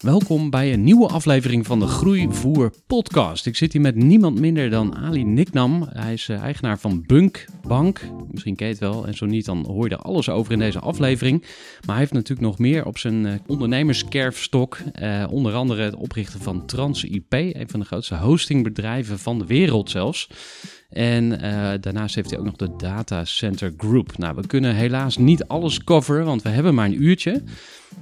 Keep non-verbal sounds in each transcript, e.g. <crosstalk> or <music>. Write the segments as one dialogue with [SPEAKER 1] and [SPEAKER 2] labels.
[SPEAKER 1] Welkom bij een nieuwe aflevering van de Groeivoer podcast. Ik zit hier met niemand minder dan Ali Niknam. Hij is eh, eigenaar van Bunk Bank. Misschien ken je het wel en zo niet dan hoor je er alles over in deze aflevering. Maar hij heeft natuurlijk nog meer op zijn uh, ondernemerskerfstok. Uh, onder andere het oprichten van TransIP, een van de grootste hostingbedrijven van de wereld zelfs. En uh, daarnaast heeft hij ook nog de Data Center Group. Nou, we kunnen helaas niet alles coveren, want we hebben maar een uurtje.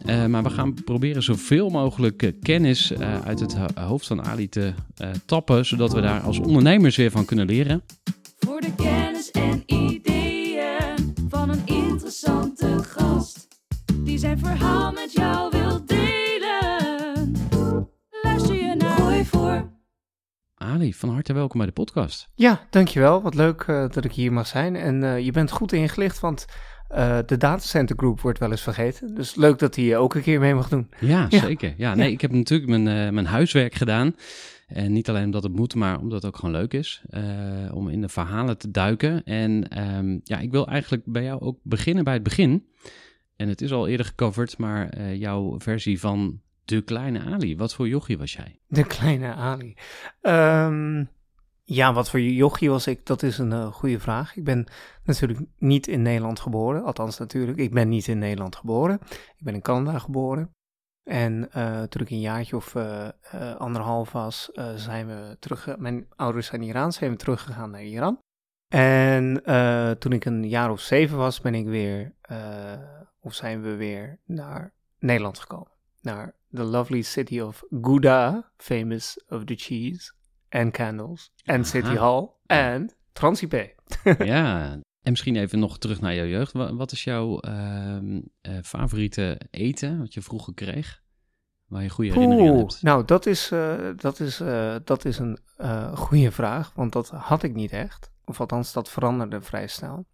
[SPEAKER 1] Uh, maar we gaan proberen zoveel mogelijk uh, kennis uit het hoofd van Ali te tappen, zodat we daar als ondernemers weer van kunnen leren.
[SPEAKER 2] Voor de kennis en ideeën van een interessante gast, die zijn verhaal met jou wil
[SPEAKER 1] Ali, van harte welkom bij de podcast.
[SPEAKER 3] Ja, dankjewel. Wat leuk uh, dat ik hier mag zijn. En uh, je bent goed ingelicht, want uh, de datacenter group wordt wel eens vergeten. Dus leuk dat hij ook een keer mee mag doen.
[SPEAKER 1] Ja, ja. zeker. Ja, nee, ja. ik heb natuurlijk mijn, mijn huiswerk gedaan. En niet alleen omdat het moet, maar omdat het ook gewoon leuk is. om in de verhalen te duiken. En um, ja, ik wil eigenlijk bij jou ook beginnen bij het begin. En het is al eerder gecoverd, maar jouw versie van de kleine Ali. Wat voor jochie was jij?
[SPEAKER 3] De kleine Ali. Um, ja, wat voor jochie was ik? Dat is een uh, goede vraag. Ik ben natuurlijk niet in Nederland geboren. Althans, natuurlijk. Ik ben niet in Nederland geboren. Ik ben in Canada geboren. En uh, toen ik een jaartje of uh, anderhalf was, zijn we terug. Mijn ouders zijn Iraans, zijn we teruggegaan naar Iran. En toen ik een jaar of zeven was, ben ik weer, of zijn we weer naar Nederland gekomen. Naar the lovely city of Gouda, famous of the cheese and candles, and City Hall, en Transipé. <laughs>
[SPEAKER 1] ja, en misschien even nog terug naar jouw jeugd. Wat is jouw uh, favoriete eten, wat je vroeger kreeg? Waar je goede herinneringen aan hebt?
[SPEAKER 3] Nou, dat is, uh, dat is, uh, dat is een goede vraag, want dat had ik niet echt. Of althans, dat veranderde vrij snel.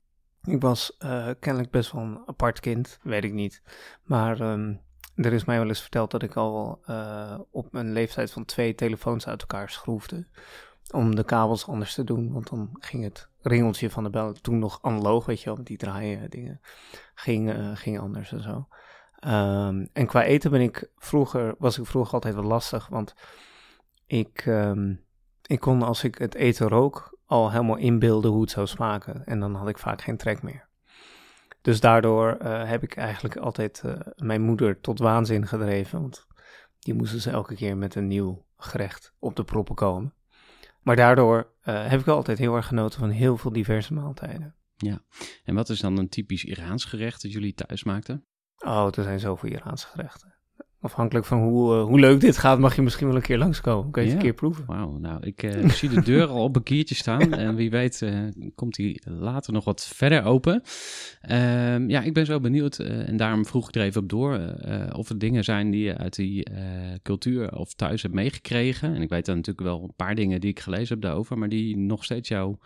[SPEAKER 3] Ik was kennelijk best wel een apart kind, weet ik niet. Maar um, er is mij wel eens verteld dat ik al uh, op een leeftijd van twee telefoons uit elkaar schroefde. Om de kabels anders te doen, want dan ging het ringeltje van de bel, toen nog analoog, weet je wel, die draaien dingen, ging, uh, ging anders en zo. Um, en qua eten ben ik vroeger, was ik vroeger altijd wel lastig, want ik, um, ik kon als ik het eten rook al helemaal inbeelden hoe het zou smaken. En dan had ik vaak geen trek meer. Dus daardoor uh, heb ik eigenlijk altijd uh, mijn moeder tot waanzin gedreven. Want die moesten ze elke keer met een nieuw gerecht op de proppen komen. Maar daardoor uh, heb ik altijd heel erg genoten van heel veel diverse maaltijden.
[SPEAKER 1] Ja, en wat is dan een typisch Iraans gerecht dat jullie thuis maakten?
[SPEAKER 3] Oh, er zijn zoveel Iraanse gerechten. Afhankelijk van hoe, uh, hoe leuk dit gaat, mag je misschien wel een keer langskomen. Kun je ja. het een keer proeven.
[SPEAKER 1] Wauw, nou, ik, uh, ik zie de deur al op een kiertje staan. <laughs> En wie weet uh, komt die later nog wat verder open. Ehm, ja, ik ben zo benieuwd. en daarom vroeg ik er even op door. of er dingen zijn die je uit die cultuur of thuis hebt meegekregen. En ik weet dan natuurlijk wel een paar dingen die ik gelezen heb daarover. Maar die nog steeds jou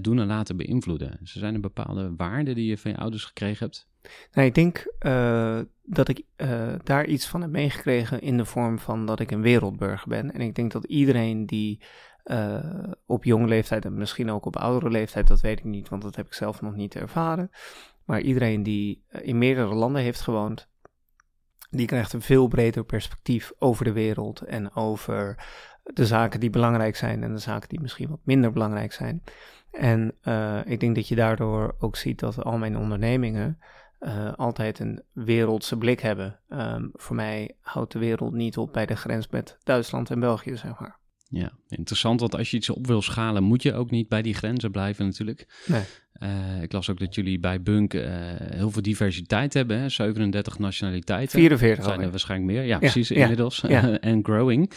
[SPEAKER 1] doen en laten beïnvloeden. Dus zijn er bepaalde waarden die je van je ouders gekregen hebt.
[SPEAKER 3] Nou, ik denk uh, dat ik uh, daar iets van heb meegekregen in de vorm van dat ik een wereldburger ben. En ik denk dat iedereen die op jonge leeftijd en misschien ook op oudere leeftijd, dat weet ik niet, want dat heb ik zelf nog niet ervaren. Maar iedereen die eh, in meerdere landen heeft gewoond, die krijgt een veel breder perspectief over de wereld en over de zaken die belangrijk zijn en de zaken die misschien wat minder belangrijk zijn. En uh, ik denk dat je daardoor ook ziet dat al mijn ondernemingen uh, altijd een wereldse blik hebben. Um, voor mij houdt de wereld niet op bij de grens met Duitsland en België, zeg maar.
[SPEAKER 1] Ja, interessant, want als je iets op wil schalen, moet je ook niet bij die grenzen blijven natuurlijk.
[SPEAKER 3] Nee.
[SPEAKER 1] Uh, ik las ook dat jullie bij Bunk uh, heel veel diversiteit hebben, hè? 37 nationaliteiten.
[SPEAKER 3] 44
[SPEAKER 1] zijn er waarschijnlijk meer, ja, ja precies, ja, inmiddels. Ja. <laughs> en growing.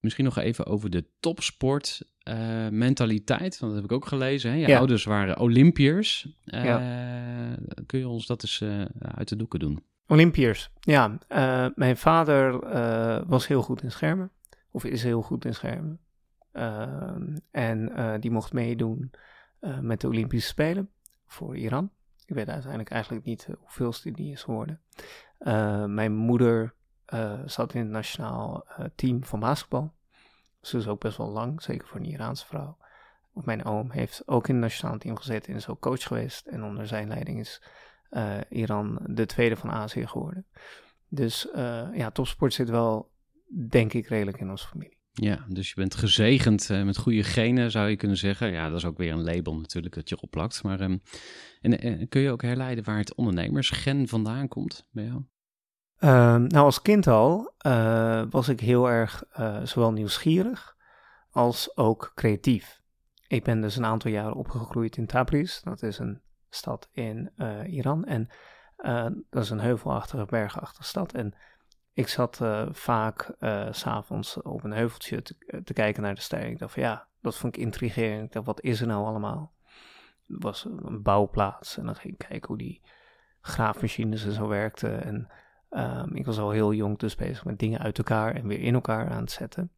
[SPEAKER 1] Misschien nog even over de topsport uh, mentaliteit, want dat heb ik ook gelezen. Hè? Je ja. ouders waren Olympiërs. Uh, ja. Kun je ons dat eens uh, uit de doeken doen?
[SPEAKER 3] Olympiërs, ja. mijn vader was heel goed in schermen, of is heel goed in schermen. en die mocht meedoen met de Olympische Spelen voor Iran. Ik weet uiteindelijk eigenlijk niet hoeveelste die is geworden. mijn moeder zat in het nationaal team van basketbal. Ze is ook best wel lang, zeker voor een Iraanse vrouw. Mijn oom heeft ook in het nationale team gezeten en is ook coach geweest. En onder zijn leiding is uh, Iran de tweede van Azië geworden. Dus ja, topsport zit wel, denk ik, redelijk in onze familie.
[SPEAKER 1] Ja, dus je bent gezegend met goede genen, zou je kunnen zeggen. Ja, dat is ook weer een label natuurlijk dat je opplakt. Maar um, en, kun je ook herleiden waar het ondernemersgen vandaan komt bij jou?
[SPEAKER 3] Uh, nou, als kind al uh, was ik heel erg uh, zowel nieuwsgierig als ook creatief. Ik ben dus een aantal jaren opgegroeid in Tabriz. Dat is een stad in uh, Iran. En dat is een heuvelachtige, bergachtige stad. En ik zat vaak s'avonds op een heuveltje te, kijken naar de sterren. Ik dacht van ja, dat vond ik intrigerend. Ik dacht, wat is er nou allemaal? Het was een bouwplaats. En dan ging ik kijken hoe die graafmachines en zo werkten. En Um, ik was al heel jong dus bezig met dingen uit elkaar en weer in elkaar aan het zetten.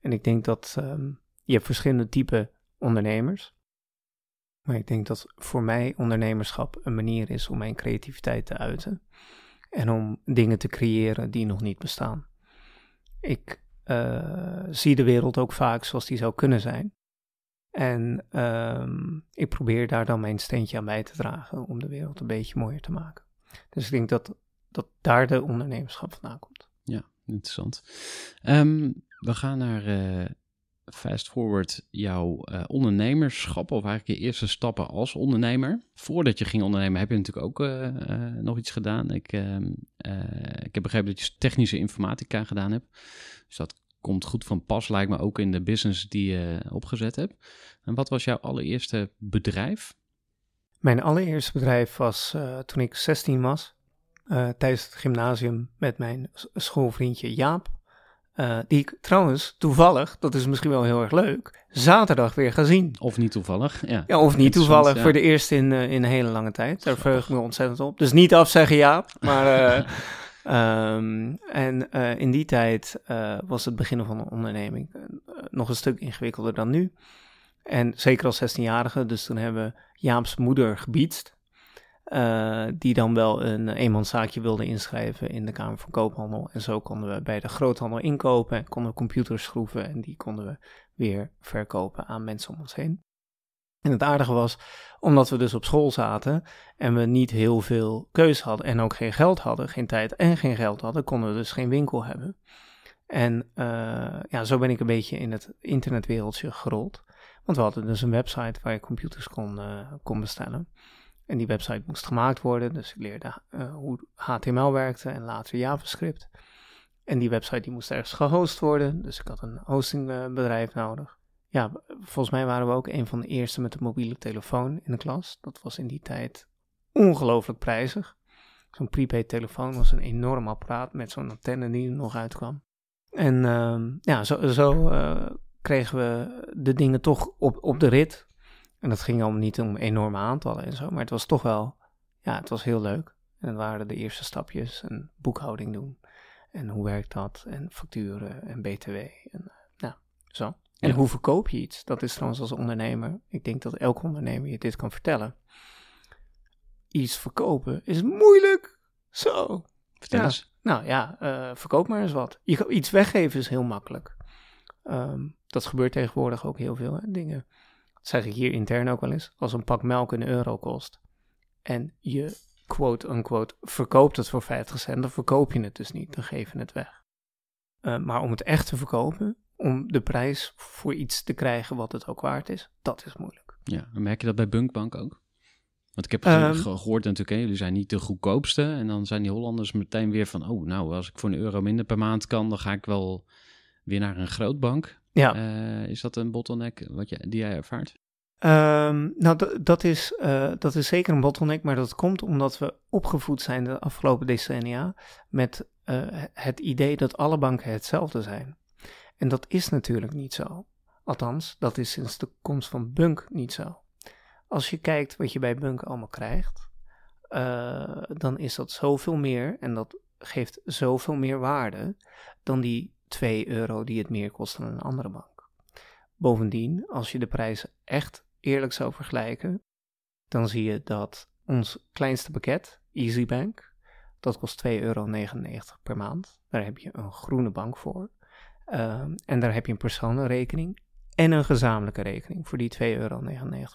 [SPEAKER 3] En ik denk dat um, je hebt verschillende typen ondernemers. Maar ik denk dat voor mij ondernemerschap een manier is om mijn creativiteit te uiten. En om dingen te creëren die nog niet bestaan. Ik uh, zie de wereld ook vaak zoals die zou kunnen zijn. En um, ik probeer daar dan mijn steentje aan bij te dragen om de wereld een beetje mooier te maken. Dus ik denk dat dat daar de ondernemerschap vandaan komt.
[SPEAKER 1] Ja, interessant. Um, we gaan naar uh, fast forward jouw uh, ondernemerschap, of eigenlijk je eerste stappen als ondernemer. Voordat je ging ondernemen heb je natuurlijk ook uh, nog iets gedaan. Ik, ehm, ik heb begrepen dat je technische informatica gedaan hebt. Dus dat komt goed van pas, lijkt me ook in de business die je opgezet hebt. En wat was jouw allereerste bedrijf?
[SPEAKER 3] Mijn allereerste bedrijf was toen ik 16 was uh, tijdens het gymnasium met mijn schoolvriendje Jaap. Uh, die ik trouwens toevallig, dat is misschien wel heel erg leuk, zaterdag weer gezien.
[SPEAKER 1] Of niet toevallig, ja.
[SPEAKER 3] Ja, of niet toevallig, ja. voor de eerste in, uh, in een hele lange tijd. Daar verheug ik me ontzettend op. Dus niet afzeggen Jaap, maar... um, <laughs> en in die tijd was het beginnen van een onderneming nog een stuk ingewikkelder dan nu. En zeker als 16-jarige, dus toen hebben Jaap's moeder gebiedst. Uh, die dan wel een eenmanszaakje wilde inschrijven in de Kamer van Koophandel. En zo konden we bij de groothandel inkopen en konden we computers schroeven en die konden we weer verkopen aan mensen om ons heen. En het aardige was, omdat we dus op school zaten en we niet heel veel keus hadden en ook geen geld hadden, geen tijd en geen geld hadden, konden we dus geen winkel hebben. En uh, ja, zo ben ik een beetje in het internetwereldje gerold. Want we hadden dus een website waar je computers kon, uh, kon bestellen. En die website moest gemaakt worden, dus ik leerde uh, hoe HTML werkte en later JavaScript. En die website die moest ergens gehost worden, dus ik had een hostingbedrijf nodig. Ja, volgens mij waren we ook een van de eerste met een mobiele telefoon in de klas. Dat was in die tijd ongelooflijk prijzig. Zo'n prepaid telefoon was een enorm apparaat met zo'n antenne die er nog uitkwam. En uh, ja, zo, zo uh, kregen we de dingen toch op, op de rit. En dat ging allemaal niet om enorme aantallen en zo, maar het was toch wel, ja, het was heel leuk. En het waren de eerste stapjes en boekhouding doen. En hoe werkt dat? En facturen en BTW. En nou, zo. En hoe verkoop je iets? Dat is trouwens als ondernemer. Ik denk dat elke ondernemer je dit kan vertellen. Iets verkopen is moeilijk. Zo.
[SPEAKER 1] Vertel eens.
[SPEAKER 3] Nou ja, uh, verkoop maar eens wat. Je, iets weggeven is heel makkelijk. Um, dat gebeurt tegenwoordig ook heel veel. Hè? Dingen zeg ik hier intern ook wel eens, als een pak melk een euro kost en je quote-unquote verkoopt het voor 50 cent, dan verkoop je het dus niet, dan geef je het weg. Uh, maar om het echt te verkopen, om de prijs voor iets te krijgen wat het ook waard is, dat is moeilijk.
[SPEAKER 1] Ja, merk je dat bij Bunkbank ook? Want ik heb
[SPEAKER 3] Ehm,
[SPEAKER 1] ge- gehoord natuurlijk, hè, jullie zijn niet de goedkoopste. En dan zijn die Hollanders meteen weer van, oh nou, als ik voor een euro minder per maand kan, dan ga ik wel weer naar een grootbank.
[SPEAKER 3] Ja,
[SPEAKER 1] Eh, is dat een bottleneck wat je, die jij ervaart?
[SPEAKER 3] Ehm, nou, dat is, eh, dat is zeker een bottleneck, maar dat komt omdat we opgevoed zijn de afgelopen decennia met eh, het idee dat alle banken hetzelfde zijn. En dat is natuurlijk niet zo. Althans, dat is sinds de komst van Bunk niet zo. Als je kijkt wat je bij Bunk allemaal krijgt, dan is dat zoveel meer en dat geeft zoveel meer waarde dan die 2 euro die het meer kost dan een andere bank. Bovendien, als je de prijzen echt eerlijk zou vergelijken, dan zie je dat ons kleinste pakket, EasyBank, dat kost 2,99 euro per maand. Daar heb je een groene bank voor. Ehm, en daar heb je een personenrekening en een gezamenlijke rekening voor die 2,99 euro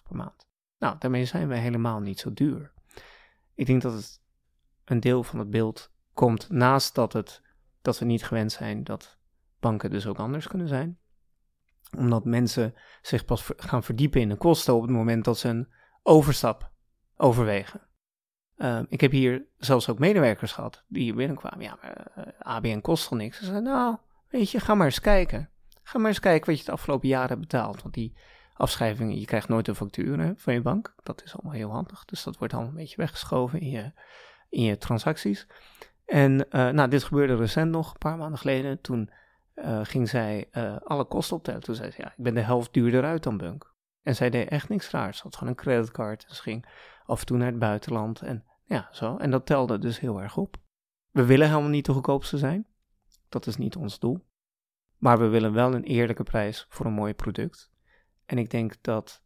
[SPEAKER 3] per maand. Nou, daarmee zijn we helemaal niet zo duur. Ik denk dat het een deel van het beeld komt naast dat, het, dat we niet gewend zijn dat banken dus ook anders kunnen zijn. Omdat mensen zich pas gaan verdiepen in de kosten op het moment dat ze een overstap overwegen. Ehm, ik heb hier zelfs ook medewerkers gehad die hier binnenkwamen. Ja, maar eh, ABN kost toch niks? Ze zeiden, nou, weet je, ga maar eens kijken. Ga maar eens kijken wat je het afgelopen jaar hebt betaald. Want die afschrijvingen, je krijgt nooit een factuur van je bank. Dat is allemaal heel handig. Dus dat wordt allemaal een beetje weggeschoven in je, in je transacties. En eh, nou, dit gebeurde recent nog, een paar maanden geleden. Toen eh, ging zij eh, alle kosten optellen. Toen zei ze, ja, ik ben de helft duurder uit dan Bunk. En zij deed echt niks raars. Ze had gewoon een creditcard. En ze ging af en toe naar het buitenland. En ja, zo. En dat telde dus heel erg op. We willen helemaal niet de goedkoopste zijn. Dat is niet ons doel. Maar we willen wel een eerlijke prijs voor een mooi product. En ik denk dat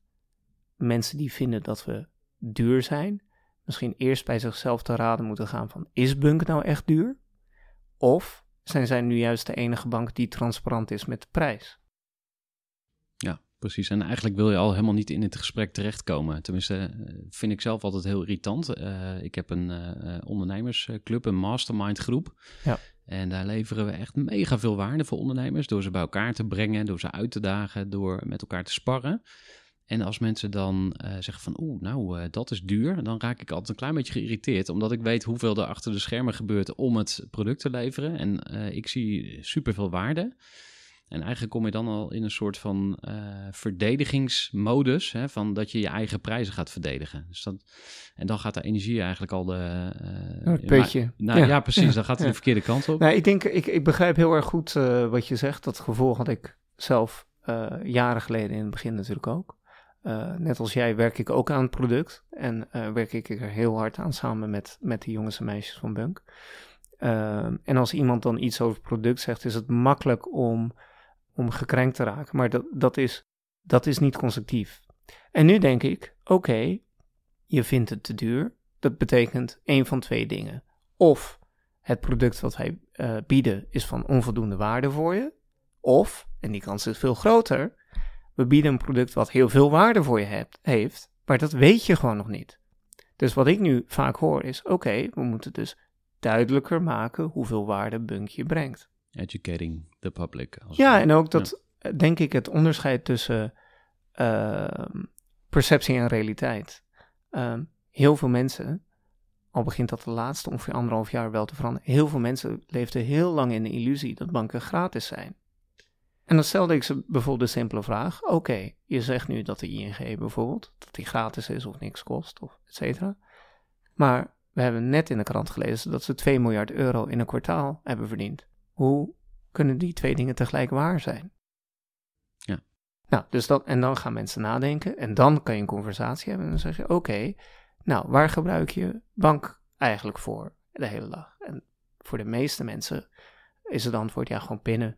[SPEAKER 3] mensen die vinden dat we duur zijn, misschien eerst bij zichzelf te raden moeten gaan van, is Bunk nou echt duur? Of zijn zij nu juist de enige bank die transparant is met de prijs?
[SPEAKER 1] Ja, precies. En eigenlijk wil je al helemaal niet in het gesprek terechtkomen. Tenminste, eh, vind ik zelf altijd heel irritant. Eh, ik heb een eh, ondernemersclub, een mastermind groep.
[SPEAKER 3] Ja.
[SPEAKER 1] En daar leveren we echt mega veel waarde voor ondernemers. Door ze bij elkaar te brengen, door ze uit te dagen, door met elkaar te sparren. En als mensen dan eh, zeggen van, oeh, nou, eh, dat is duur, dan raak ik altijd een klein beetje geïrriteerd, omdat ik weet hoeveel er achter de schermen gebeurt om het product te leveren. En eh, ik zie superveel waarde. En eigenlijk kom je dan al in een soort van verdedigingsmodus, hè, van dat je je eigen prijzen gaat verdedigen. Dus dat, en dan gaat de energie eigenlijk al de...
[SPEAKER 3] Oh, het putje.
[SPEAKER 1] Nou ja,
[SPEAKER 3] Ja.
[SPEAKER 1] precies, dan <laughs> gaat het
[SPEAKER 3] Ja.
[SPEAKER 1] de verkeerde kant op.
[SPEAKER 3] Nou, ik denk, ik, ik begrijp heel erg goed wat je zegt. Dat gevoel had ik zelf jaren geleden in het begin natuurlijk ook. Eh, net als jij werk ik ook aan het product. En eh, werk ik er heel hard aan samen met, met de jongens en meisjes van Bunk. Ehm, en als iemand dan iets over product zegt, is het makkelijk om, om gekrenkt te raken. Maar dat, dat, is, dat is niet constructief. En nu denk ik, oké, je vindt het te duur. Dat betekent één van twee dingen. Of het product wat wij eh, bieden is van onvoldoende waarde voor je. Of, en die kans is veel groter, we bieden een product wat heel veel waarde voor je hebt, heeft, maar dat weet je gewoon nog niet. Dus wat ik nu vaak hoor is, oké, we moeten dus duidelijker maken hoeveel waarde Bunk je brengt.
[SPEAKER 1] Educating the public.
[SPEAKER 3] Ja, en ook dat, denk ik, het onderscheid tussen ehm, perceptie en realiteit. Ehm, heel veel mensen, al begint dat de laatste ongeveer anderhalf jaar wel te veranderen, heel veel mensen leefden heel lang in de illusie dat banken gratis zijn. En dan stelde ik ze bijvoorbeeld de simpele vraag, oké, je zegt nu dat de ING bijvoorbeeld, dat die gratis is of niks kost, of et cetera. Maar we hebben net in de krant gelezen dat ze 2 miljard euro in een kwartaal hebben verdiend. Hoe kunnen die twee dingen tegelijk waar zijn?
[SPEAKER 1] Ja.
[SPEAKER 3] Nou, dus dat, en dan gaan mensen nadenken en dan kan je een conversatie hebben en dan zeg je, oké, nou, waar gebruik je bank eigenlijk voor de hele dag? En voor de meeste mensen is het antwoord, ja, gewoon pinnen,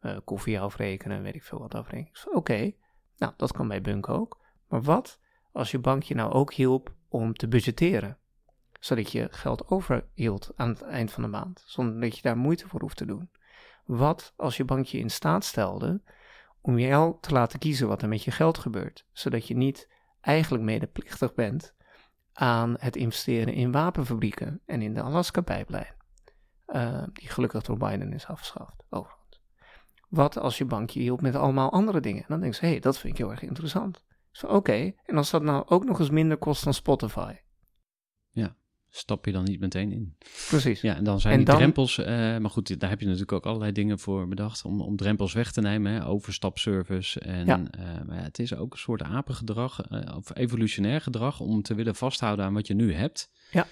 [SPEAKER 3] eh, koffie afrekenen, weet ik veel wat afrekenen. Oké, nou, dat kan bij Bunk ook. Maar wat als je bank je nou ook hielp om te budgetteren? Zodat je geld overhield aan het eind van de maand, zonder dat je daar moeite voor hoeft te doen. Wat als je bank je in staat stelde om jou te laten kiezen wat er met je geld gebeurt, zodat je niet eigenlijk medeplichtig bent aan het investeren in wapenfabrieken en in de Alaska-pijplijn. Uh, die gelukkig door Biden is afgeschaft, overigens. Wat als je bankje hielp met allemaal andere dingen? En dan denk je, hé, hey, dat vind ik heel erg interessant. Dus oké, en als dat nou ook nog eens minder kost dan Spotify.
[SPEAKER 1] Ja, stap je dan niet meteen in.
[SPEAKER 3] Precies.
[SPEAKER 1] Ja, en dan zijn
[SPEAKER 3] En
[SPEAKER 1] die
[SPEAKER 3] dan-
[SPEAKER 1] drempels, eh, maar goed, daar heb je natuurlijk ook allerlei dingen voor bedacht om, om drempels weg te nemen, hè, overstapservice. En
[SPEAKER 3] Ja.
[SPEAKER 1] eh, maar ja, het is ook een soort apengedrag, eh, of evolutionair gedrag, om te willen vasthouden aan wat je nu hebt.
[SPEAKER 3] Ja.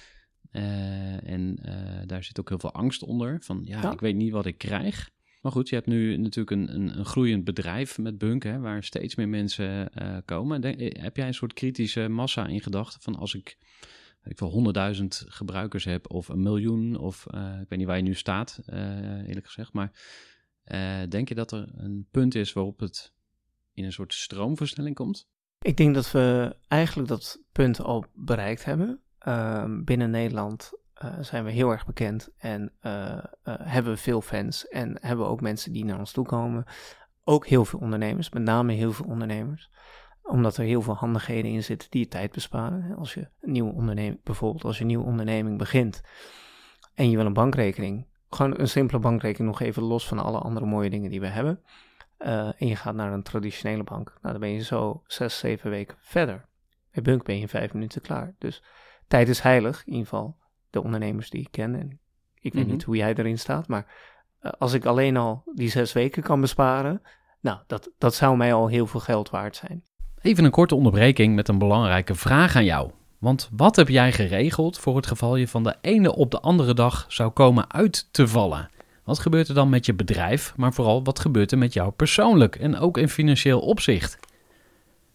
[SPEAKER 1] En daar zit ook heel veel angst onder, van ja,
[SPEAKER 3] Ja.
[SPEAKER 1] ik weet niet wat ik krijg. Maar goed, je hebt nu natuurlijk een, een, een groeiend bedrijf met Bunk, hè, waar steeds meer mensen eh, komen. Denk- eh, heb jij een soort kritische massa in gedachten van als ik ik wel, honderdduizend gebruikers heb of een miljoen of eh, ik weet niet waar je nu staat, eerlijk gezegd. Maar denk je dat er een punt is waarop het in een soort stroomversnelling komt?
[SPEAKER 3] Ik denk dat we eigenlijk dat punt al bereikt hebben. Binnen Nederland eh, zijn we heel erg bekend en eh, eh, hebben we veel fans en hebben we ook mensen die naar ons toe komen. Ook heel veel ondernemers, met name heel veel ondernemers. Omdat er heel veel handigheden in zitten die je tijd besparen. Als je een nieuwe onderneming, bijvoorbeeld als je nieuwe onderneming begint en je wil een bankrekening, gewoon een simpele bankrekening nog even los van alle andere mooie dingen die we hebben. en je gaat naar een traditionele bank. Nou, dan ben je zo zes, zeven weken verder. Bij Bunk ben je in vijf minuten klaar. Dus tijd is heilig, in ieder geval de ondernemers die ik ken. En ik weet
[SPEAKER 1] Mhm.
[SPEAKER 3] niet hoe jij erin staat, maar eh, als ik alleen al die zes weken kan besparen, nou, dat, dat zou mij al heel veel geld waard zijn.
[SPEAKER 4] Even een korte onderbreking met een belangrijke vraag aan jou. Want wat heb jij geregeld voor het geval je van de ene op de andere dag zou komen uit te vallen? Wat gebeurt er dan met je bedrijf, maar vooral wat gebeurt er met jou persoonlijk en ook in financieel opzicht?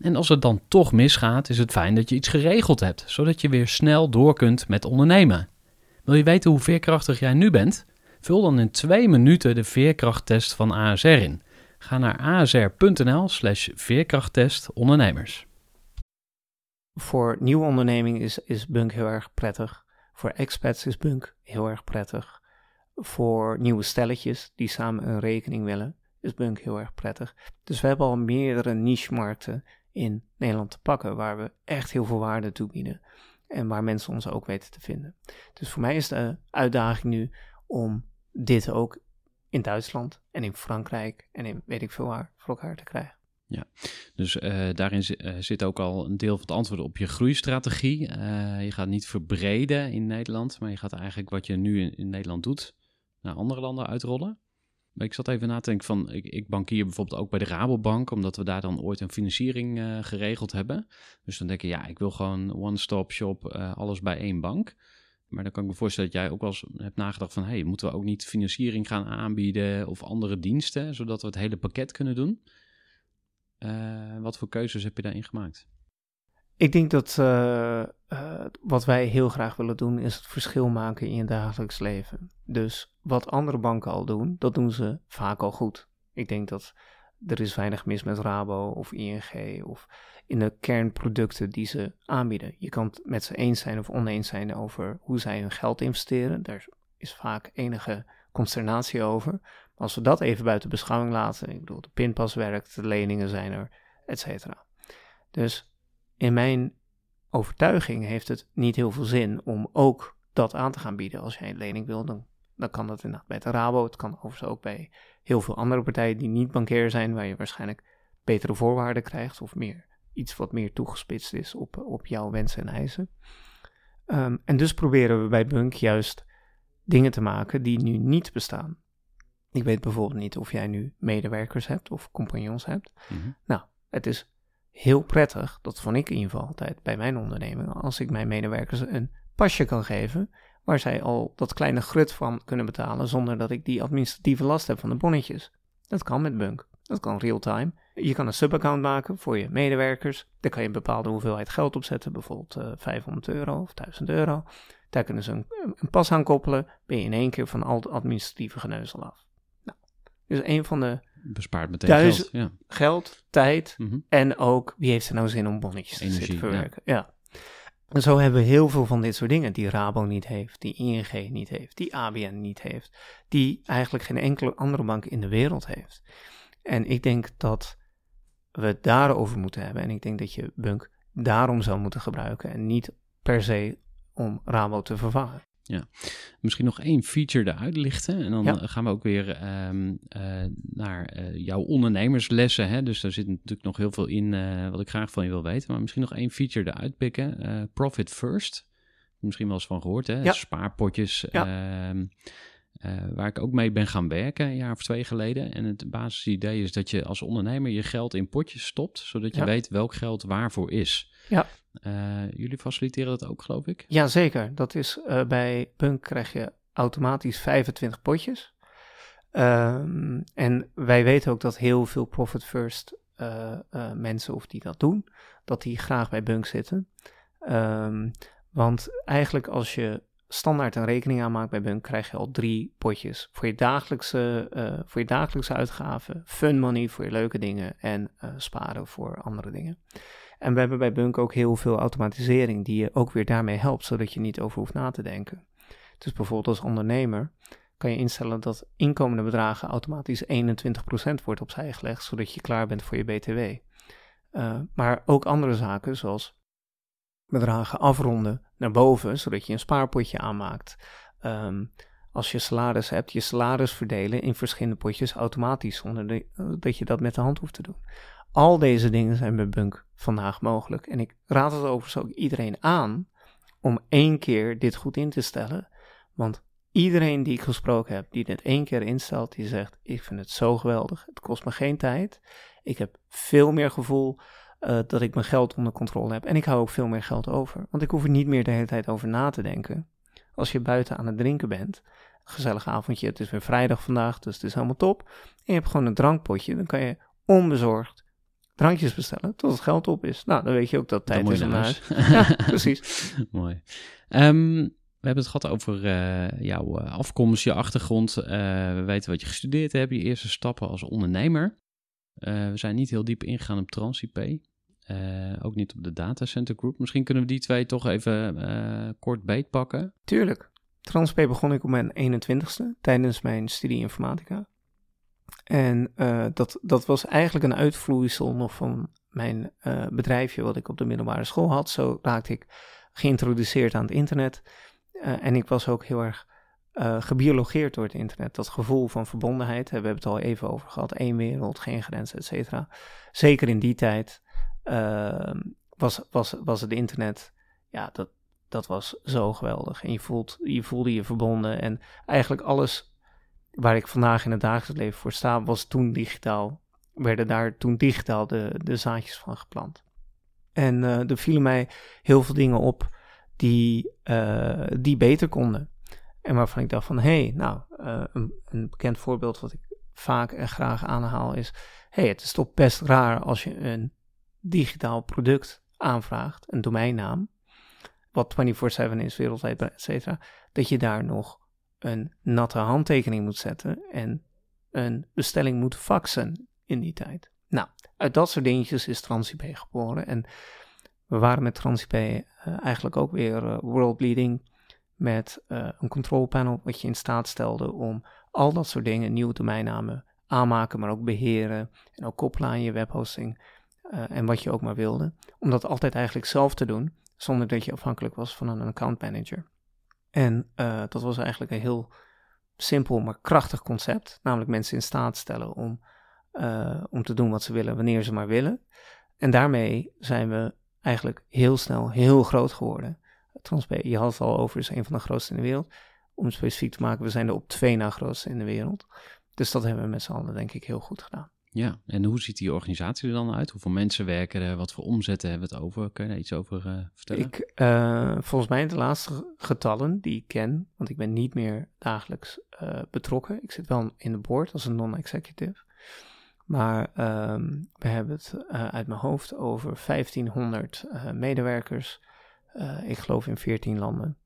[SPEAKER 4] En als het dan toch misgaat, is het fijn dat je iets geregeld hebt, zodat je weer snel door kunt met ondernemen. Wil je weten hoe veerkrachtig jij nu bent? Vul dan in twee minuten de veerkrachttest van ASR in. Ga naar asr.nl slash veerkrachttest ondernemers.
[SPEAKER 3] Voor nieuwe ondernemingen is, is Bunk heel erg prettig. Voor expats is Bunk heel erg prettig. Voor nieuwe stelletjes die samen een rekening willen, is Bunk heel erg prettig. Dus we hebben al meerdere niche-markten in Nederland te pakken waar we echt heel veel waarde toebieden. En waar mensen ons ook weten te vinden. Dus voor mij is de uitdaging nu om dit ook in Duitsland en in Frankrijk en in weet ik veel waar voor elkaar te krijgen.
[SPEAKER 1] Dus eh, daarin eh, zit ook al een deel van het antwoord op je groeistrategie. Eh, je gaat niet verbreden in Nederland, maar je gaat eigenlijk wat je nu in Nederland doet naar andere landen uitrollen. Ik zat even na te denken van, ik, ik bankier bijvoorbeeld ook bij de Rabobank, omdat we daar dan ooit een financiering eh, geregeld hebben. Dus dan denk je, ja, ik wil gewoon one-stop shop, eh, alles bij één bank. Maar dan kan ik me voorstellen dat jij ook wel eens hebt nagedacht van, hey, moeten we ook niet financiering gaan aanbieden of andere diensten, zodat we het hele pakket kunnen doen? Eh, wat voor keuzes heb je daarin gemaakt?
[SPEAKER 3] Ik denk dat eh, eh, wat wij heel graag willen doen is het verschil maken in je dagelijks leven. Dus wat andere banken al doen, dat doen ze vaak al goed. Ik denk dat er is weinig mis met Rabo of ING of in de kernproducten die ze aanbieden. Je kan het met ze eens zijn of oneens zijn over hoe zij hun geld investeren. Daar is vaak enige consternatie over. Als we dat even buiten beschouwing laten, ik bedoel, de pinpas werkt, de leningen zijn er, et. Dus in mijn overtuiging heeft het niet heel veel zin om ook dat aan te gaan bieden. Als jij een lening wil, dan, dan kan dat inderdaad bij de Rabo. Het kan overigens ook bij heel veel andere partijen die niet bankair zijn, waar je waarschijnlijk betere voorwaarden krijgt of meer, iets wat meer toegespitst is op, op jouw wensen en eisen. Ehm, en dus proberen we bij Bunk juist dingen te maken die nu niet bestaan. Ik weet bijvoorbeeld niet of jij nu medewerkers hebt of compagnons hebt. Nou, het is heel prettig, dat vond ik in ieder geval altijd bij mijn onderneming, als ik mijn medewerkers een pasje kan geven, waar zij al dat kleine grut van kunnen betalen, zonder dat ik die administratieve last heb van de bonnetjes. Dat kan met Bunk. Dat kan real-time. Je kan een subaccount maken voor je medewerkers. Daar kan je een bepaalde hoeveelheid geld op zetten, bijvoorbeeld eh, 500 euro of 1000 euro. Daar kunnen ze een, een pas aan koppelen, ben je in één keer van al het administratieve geneuzel af. Nou, dus een van de
[SPEAKER 1] Bespaart meteen geld. Ja.
[SPEAKER 3] geld, tijd
[SPEAKER 1] Mhm.
[SPEAKER 3] en ook wie heeft er nou zin om bonnetjes te
[SPEAKER 1] Energie,
[SPEAKER 3] zitten verwerken. Ja. En zo hebben we heel veel van dit soort dingen die Rabo niet heeft, die ING niet heeft, die ABN niet heeft, die eigenlijk geen enkele andere bank in de wereld heeft. En ik denk dat we het daarover moeten hebben. En ik denk dat je Bunk daarom zou moeten gebruiken en niet per se om Rabo te vervangen.
[SPEAKER 1] Misschien nog één feature eruit lichten. En dan
[SPEAKER 3] Ja.
[SPEAKER 1] eh, gaan we ook weer ehm, eh, naar eh, jouw ondernemerslessen. Hè? Dus daar zit natuurlijk nog heel veel in wat ik graag van je wil weten. Maar misschien nog één feature eruit pikken. Profit First. Misschien wel eens van gehoord, hè?
[SPEAKER 3] Ja.
[SPEAKER 1] Spaarpotjes.
[SPEAKER 3] Ja.
[SPEAKER 1] ehm, eh, waar ik ook mee ben gaan werken een jaar of twee geleden. En het basisidee is dat je als ondernemer je geld in potjes stopt. Zodat je
[SPEAKER 3] Ja.
[SPEAKER 1] weet welk geld waarvoor is.
[SPEAKER 3] Ja.
[SPEAKER 1] Eh, jullie faciliteren dat ook, geloof ik?
[SPEAKER 3] Jazeker, dat is eh, bij Punk krijg je automatisch 25 potjes. Ehm, en wij weten ook dat heel veel Profit First eh, mensen, of die dat doen, dat die graag bij Bunk zitten. Ehm, want eigenlijk als je standaard een rekening aanmaakt bij Bunk, krijg je al drie potjes. Voor je dagelijkse, voor je dagelijkse uitgaven, fun money voor je leuke dingen en sparen voor andere dingen. En we hebben bij Bunk ook heel veel automatisering die je ook weer daarmee helpt, zodat je niet over hoeft na te denken. Dus bijvoorbeeld als ondernemer kan je instellen dat inkomende bedragen automatisch 21% wordt opzij gelegd, zodat je klaar bent voor je BTW. Eh, maar ook andere zaken, zoals bedragen afronden naar boven, zodat je een spaarpotje aanmaakt. Ehm, als je salaris hebt, je salaris verdelen in verschillende potjes automatisch, zonder de- eh, dat je dat met de hand hoeft te doen. Al deze dingen zijn bij Bunk vandaag mogelijk. En ik raad het overigens ook iedereen aan om één keer dit goed in te stellen. Want iedereen die ik gesproken heb, die dit één keer instelt, die zegt: Ik vind het zo geweldig. Het kost me geen tijd. Ik heb veel meer gevoel eh, dat ik mijn geld onder controle heb. En ik hou ook veel meer geld over. Want ik hoef er niet meer de hele tijd over na te denken. Als je buiten aan het drinken bent, gezellig avondje, het is weer vrijdag vandaag, dus het is helemaal top. En je hebt gewoon een drankpotje, dan kan je onbezorgd drankjes bestellen tot het geld op is. Nou, dan weet je ook dat tijd is om
[SPEAKER 1] huis.
[SPEAKER 3] Ja, <laughs> precies.
[SPEAKER 1] Mooi. Ehm, we hebben het gehad over eh, jouw eh, afkomst, je achtergrond. Eh, we weten wat je gestudeerd hebt, je eerste stappen als ondernemer. We zijn niet heel diep ingegaan op TransIP. Eh, ook niet op de Datacenter Group. Misschien kunnen we die twee toch even eh, kort beetpakken.
[SPEAKER 3] Tuurlijk. TransP begon ik op mijn 21ste tijdens mijn studie informatica. En eh, dat, dat was eigenlijk een uitvloeisel nog van mijn bedrijfje wat ik op de middelbare school had. Zo raakte ik geïntroduceerd aan het internet. En ik was ook heel erg gebiologeerd door het internet. Dat gevoel van verbondenheid, hè, we hebben het al even over gehad. één wereld, geen grenzen, et. Zeker in die tijd eh, was, was, was het internet, ja, dat, dat was zo geweldig. En je, voelt, je voelde je verbonden. En eigenlijk alles waar ik vandaag in het dagelijks leven voor sta, was toen digitaal. Werden daar toen digitaal de, de zaadjes van geplant. En eh, er vielen mij heel veel dingen op die, eh, die beter konden. En waarvan ik dacht van, hé, hey, nou, eh, een, een bekend voorbeeld wat ik vaak en graag aanhaal is... hé, hey, het is toch best raar als je een digitaal product aanvraagt, een domeinnaam wat 24-7 is wereldwijd, et cetera, dat je daar nog een natte handtekening moet zetten en een bestelling moet faxen in die tijd. Nou, uit dat soort dingetjes is TransIP geboren en we waren met TransIP uh, eigenlijk ook weer uh, world leading met uh, een control panel wat je in staat stelde om al dat soort dingen, nieuwe domeinnamen aanmaken, maar ook beheren en ook koppelen aan je webhosting uh, en wat je ook maar wilde, om dat altijd eigenlijk zelf te doen zonder dat je afhankelijk was van een account manager. En uh, dat was eigenlijk een heel simpel maar krachtig concept, namelijk mensen in staat stellen om, uh, om te doen wat ze willen wanneer ze maar willen. En daarmee zijn we eigenlijk heel snel heel groot geworden. Transp je had het al over, is een van de grootste in de wereld. Om specifiek te maken, we zijn de op twee na grootste in de wereld. Dus dat hebben we met z'n allen denk ik heel goed gedaan.
[SPEAKER 1] Ja, en hoe ziet die organisatie er dan uit? Hoeveel mensen werken er? Wat voor omzetten hebben we het over? Kun je daar iets over uh, vertellen?
[SPEAKER 3] Ik, uh, volgens mij de laatste getallen die ik ken, want ik ben niet meer dagelijks uh, betrokken. Ik zit wel in de board als een non-executive. Maar um, we hebben het uit mijn hoofd over 1500 medewerkers. ik geloof in 14 landen.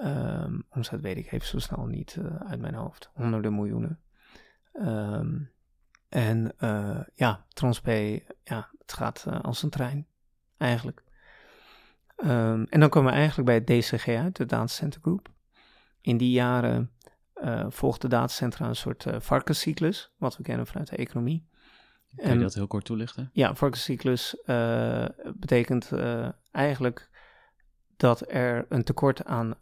[SPEAKER 3] Ehm, omzet weet ik even zo snel niet eh, uit mijn hoofd. Honderden miljoenen. Ehm, en eh, ja, Transpay, ja, het gaat eh, als een trein, eigenlijk. Ehm, en dan komen we eigenlijk bij het DCG uit, de Datacenter Group. In die jaren uh, volgt de datacentra een soort uh, varkenscyclus, wat we kennen vanuit de economie.
[SPEAKER 1] Kan je dat heel kort toelichten?
[SPEAKER 3] Ja, varkenscyclus uh, betekent eigenlijk dat er een tekort aan,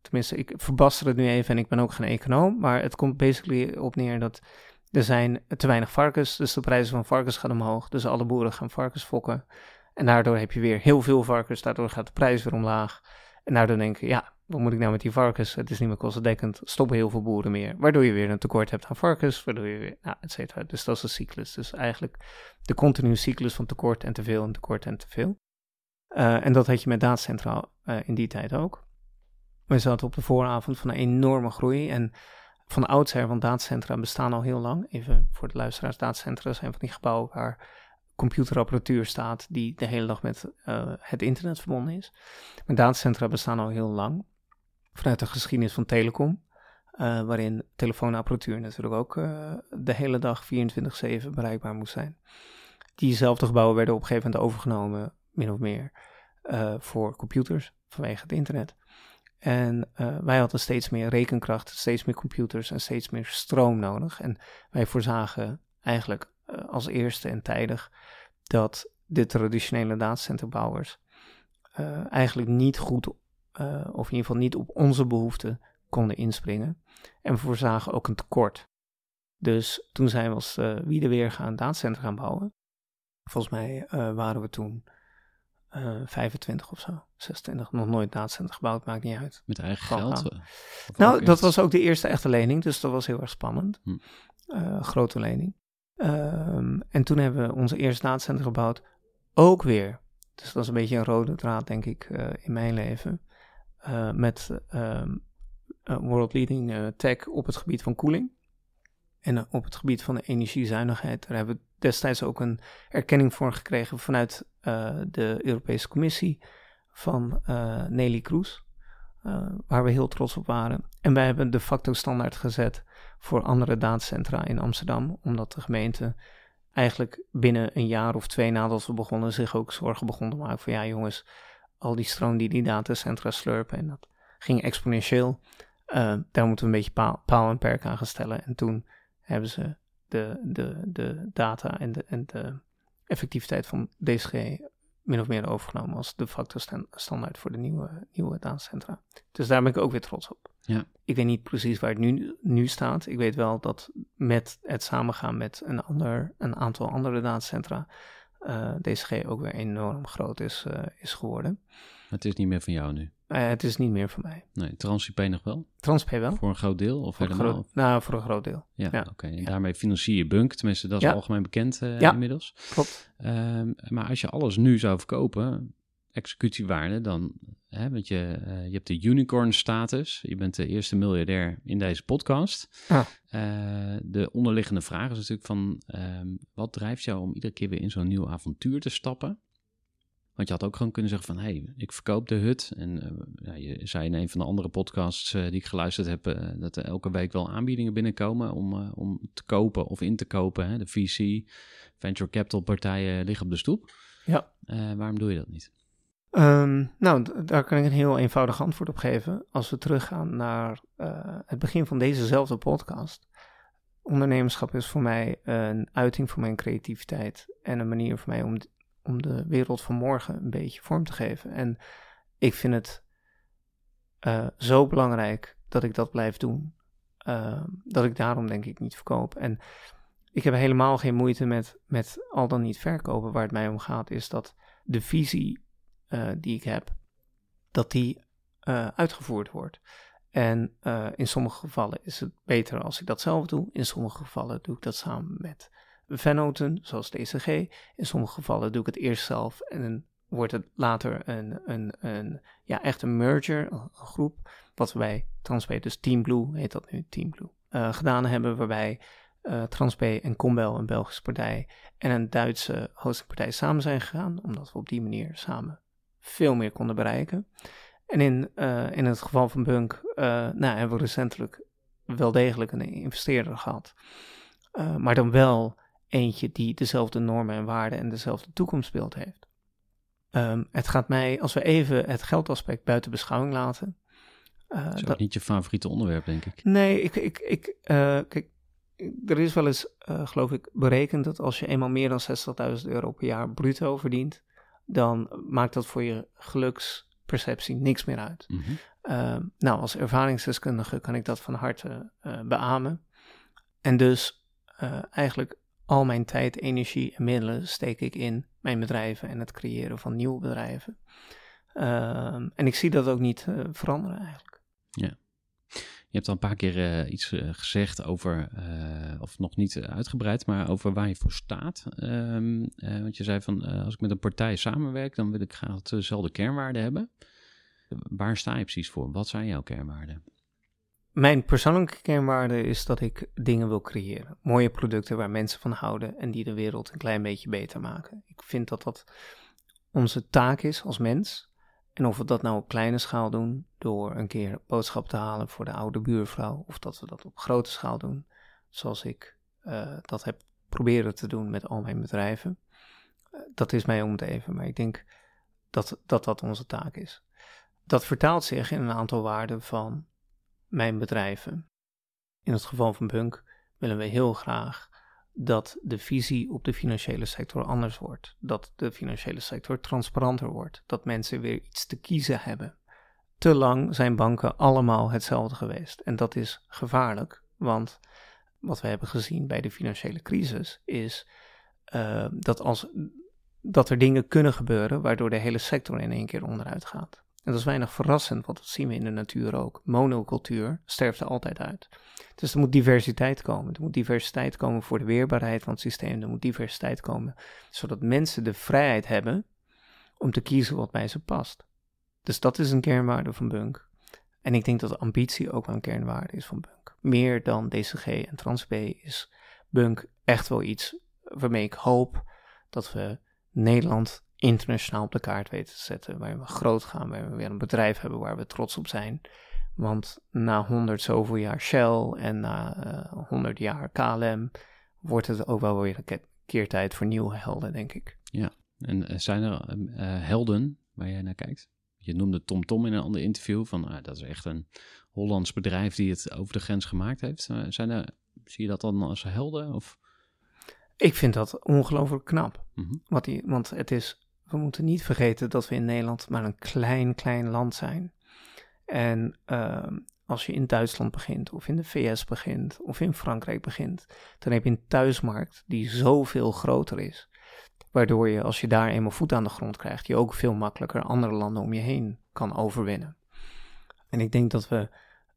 [SPEAKER 3] tenminste ik verbaster het nu even en ik ben ook geen econoom, maar het komt basically op neer dat er zijn te weinig varkens, dus de prijzen van varkens gaan omhoog, dus alle boeren gaan varkens fokken. En daardoor heb je weer heel veel varkens, daardoor gaat de prijs weer omlaag. En daardoor denk je, ja, wat moet ik nou met die varkens? Het is niet meer kostendekkend, stoppen heel veel boeren meer. Waardoor je weer een tekort hebt aan varkens, waardoor je weer, nou, et cetera. Dus dat is een cyclus. Dus eigenlijk de continue cyclus van tekort en te veel en tekort en te veel. Uh, en dat had je met Datacentra uh, in die tijd ook. We zaten op de vooravond van een enorme groei. En van oudsher, want datacentra bestaan al heel lang. Even voor de luisteraars, datacentra zijn van die gebouwen waar computerapparatuur staat die de hele dag met uh, het internet verbonden is. Maar datacentra bestaan al heel lang. Vanuit de geschiedenis van telecom, uh, waarin telefoonapparatuur natuurlijk ook uh, de hele dag 24-7 bereikbaar moest zijn. Diezelfde gebouwen werden op een gegeven moment overgenomen, min of meer, voor computers vanwege het internet. En wij hadden steeds meer rekenkracht, steeds meer computers en steeds meer stroom nodig. En wij voorzagen eigenlijk als eerste en tijdig dat de traditionele datacenterbouwers uh, eigenlijk niet goed, of in ieder geval niet op onze behoeften konden inspringen. En we voorzagen ook een tekort. Dus toen zijn we als uh, wie weer gaan datacenter gaan bouwen. Volgens mij waren we toen 25 of zo, 26, nog nooit datacenter gebouwd, maakt niet uit.
[SPEAKER 1] Met eigen geld?
[SPEAKER 3] Nou, dat was ook de eerste echte lening, dus dat was heel erg spannend. Hm. grote lening. Um, en toen hebben we onze eerste datacenter gebouwd, ook weer. Dus dat is een beetje een rode draad, denk ik, uh, in mijn leven. Met um, world leading tech op het gebied van koeling. En op het gebied van de energiezuinigheid. Daar hebben we destijds ook een erkenning voor gekregen vanuit de Europese Commissie van Nelly Kroes. waar we heel trots op waren. En wij hebben de facto standaard gezet voor andere datacentra in Amsterdam, omdat de gemeente eigenlijk binnen een jaar of twee nadat we begonnen zich ook zorgen begon te maken van ja jongens, al die stroom die die datacentra slurpen en dat ging exponentieel. Uh, daar moeten we een beetje paal, paal en perk aan gaan stellen. En toen hebben ze de, de, de data en de, en de effectiviteit van DSG min of meer overgenomen als de facto standaard voor de nieuwe, nieuwe datacentra. Dus daar ben ik ook weer trots op.
[SPEAKER 1] Ja.
[SPEAKER 3] Ik weet niet precies waar het nu, nu staat. Ik weet wel dat met het samengaan met een, ander, een aantal andere datacentra uh, DCG ook weer enorm groot is, uh, is geworden.
[SPEAKER 1] Het is niet meer van jou nu?
[SPEAKER 3] Uh, het is niet meer van mij.
[SPEAKER 1] Nee, TransIP nog wel?
[SPEAKER 3] TransIP wel.
[SPEAKER 1] Voor een groot deel? Of
[SPEAKER 3] voor
[SPEAKER 1] helemaal?
[SPEAKER 3] Groot, nou, voor een groot deel.
[SPEAKER 1] Ja, ja. oké. Okay. En ja. daarmee financier je Bunk. Tenminste, dat is
[SPEAKER 3] ja.
[SPEAKER 1] algemeen bekend
[SPEAKER 3] ja.
[SPEAKER 1] inmiddels.
[SPEAKER 3] klopt.
[SPEAKER 1] Um, maar als je alles nu zou verkopen, executiewaarde, dan, hè, want je, uh, je hebt de unicorn status, je bent de eerste miljardair in deze podcast.
[SPEAKER 3] Ah.
[SPEAKER 1] De onderliggende vraag is natuurlijk van, um, wat drijft jou om iedere keer weer in zo'n nieuw avontuur te stappen? Want je had ook gewoon kunnen zeggen van, hé, hey, ik verkoop de hut. En uh, ja, je zei in een van de andere podcasts die ik geluisterd heb, dat er elke week wel aanbiedingen binnenkomen om, om te kopen of in te kopen. Hè? De VC, venture capital partijen liggen op de stoep.
[SPEAKER 3] Ja.
[SPEAKER 1] waarom doe je dat niet?
[SPEAKER 3] Um, nou, daar kan ik een heel eenvoudig antwoord op geven. Als we teruggaan naar uh, het begin van dezezelfde podcast. Ondernemerschap is voor mij een uiting van mijn creativiteit en een manier voor mij om, om de wereld van morgen een beetje vorm te geven. En ik vind het uh, zo belangrijk dat ik dat blijf doen, uh, dat ik daarom denk ik niet verkoop. En ik heb helemaal geen moeite met, met al dan niet verkopen. Waar het mij om gaat is dat de visie uh, die ik heb, dat die uh, uitgevoerd wordt. En in sommige gevallen is het beter als ik dat zelf doe. In sommige gevallen doe ik dat samen met vennoten, zoals DCG. In sommige gevallen doe ik het eerst zelf en dan wordt het later een, een, een ja, echt een merger, een groep. Wat we bij Transp, dus Team Blue heet dat nu, Team Blue, gedaan hebben. Waarbij uh, Transp en Combel, een Belgische partij, en een Duitse hostingpartij samen zijn gegaan. Omdat we op die manier samen veel meer konden bereiken. En in, eh, in het geval van Bunk eh, nou, hebben we recentelijk wel degelijk een investeerder gehad. Eh, maar dan wel eentje die dezelfde normen en waarden en dezelfde toekomstbeeld heeft. Ehm, het gaat mij, als we even het geldaspect buiten beschouwing laten. eh,
[SPEAKER 1] Dat is ook
[SPEAKER 3] dat-
[SPEAKER 1] niet je favoriete onderwerp, denk ik.
[SPEAKER 3] Nee, ik, ik, ik, eh, kijk, er is wel eens, eh, geloof ik, berekend dat als je eenmaal meer dan 60.000 euro per jaar bruto verdient, dan maakt dat voor je geluksperceptie niks meer uit.
[SPEAKER 1] Mhm.
[SPEAKER 3] Eh, nou, als ervaringsdeskundige kan ik dat van harte beamen. En dus eigenlijk al mijn tijd, energie en middelen steek ik in mijn bedrijven en het creëren van nieuwe bedrijven. Ehm, en ik zie dat ook niet eh, veranderen eigenlijk.
[SPEAKER 1] Je hebt al een paar keer eh, iets eh, gezegd over, of nog niet uitgebreid, maar over waar je voor staat. Ehm, eh, want je zei van, als ik met een partij samenwerk, dan wil ik graag dezelfde kernwaarden hebben. Waar sta je precies voor? Wat zijn jouw kernwaarden?
[SPEAKER 3] Mijn persoonlijke kernwaarde is dat ik dingen wil creëren. Mooie producten waar mensen van houden en die de wereld een klein beetje beter maken. Ik vind dat dat onze taak is als mens. En of we dat nou op kleine schaal doen, door een keer boodschap te halen voor de oude buurvrouw, of dat we dat op grote schaal doen, zoals ik eh, dat heb proberen te doen met al mijn bedrijven. Eh, dat is mij om het even, maar ik denk dat, dat dat onze taak is. Dat vertaalt zich in een aantal waarden van mijn bedrijven. In het geval van Bunk willen we heel graag dat de visie op de financiële sector anders wordt. Dat de financiële sector transparanter wordt. Dat mensen weer iets te kiezen hebben. Te lang zijn banken allemaal hetzelfde geweest. En dat is gevaarlijk, want wat we hebben gezien bij de financiële crisis is eh, dat, als, dat er dingen kunnen gebeuren waardoor de hele sector in één keer onderuit gaat. En dat is weinig verrassend, want dat zien we in de natuur ook. Monocultuur sterft er altijd uit. Dus er moet diversiteit komen. Er moet diversiteit komen voor de weerbaarheid van het systeem. Er moet diversiteit komen, zodat mensen de vrijheid hebben om te kiezen wat bij ze past. Dus dat is een kernwaarde van Bunk. En ik denk dat ambitie ook een kernwaarde is van Bunk. Meer dan DCG en TransB is Bunk echt wel iets waarmee ik hoop dat we Nederland internationaal op de kaart weten te zetten. Waar we groot gaan, waar we weer een bedrijf hebben waar we trots op zijn. Want na 100 zoveel jaar Shell en na eh 100 jaar KLM wordt het ook wel weer een ke- keer tijd voor nieuwe helden, denk ik.
[SPEAKER 1] En eh, zijn er eh, eh, helden waar jij naar kijkt? Je noemde TomTom Tom in een ander interview van ah, dat is echt een Hollands bedrijf die het over de grens gemaakt heeft. Zijn er, zie je dat dan als helden? Of?
[SPEAKER 3] Ik vind dat ongelooflijk knap.
[SPEAKER 1] Mhm.
[SPEAKER 3] Wat die, want het is, we moeten niet vergeten dat we in Nederland maar een klein, klein land zijn. En ehm, als je in Duitsland begint, of in de VS begint, of in Frankrijk begint, dan heb je een thuismarkt die zoveel groter is. Waardoor je, als je daar eenmaal voet aan de grond krijgt, je ook veel makkelijker andere landen om je heen kan overwinnen. En ik denk dat we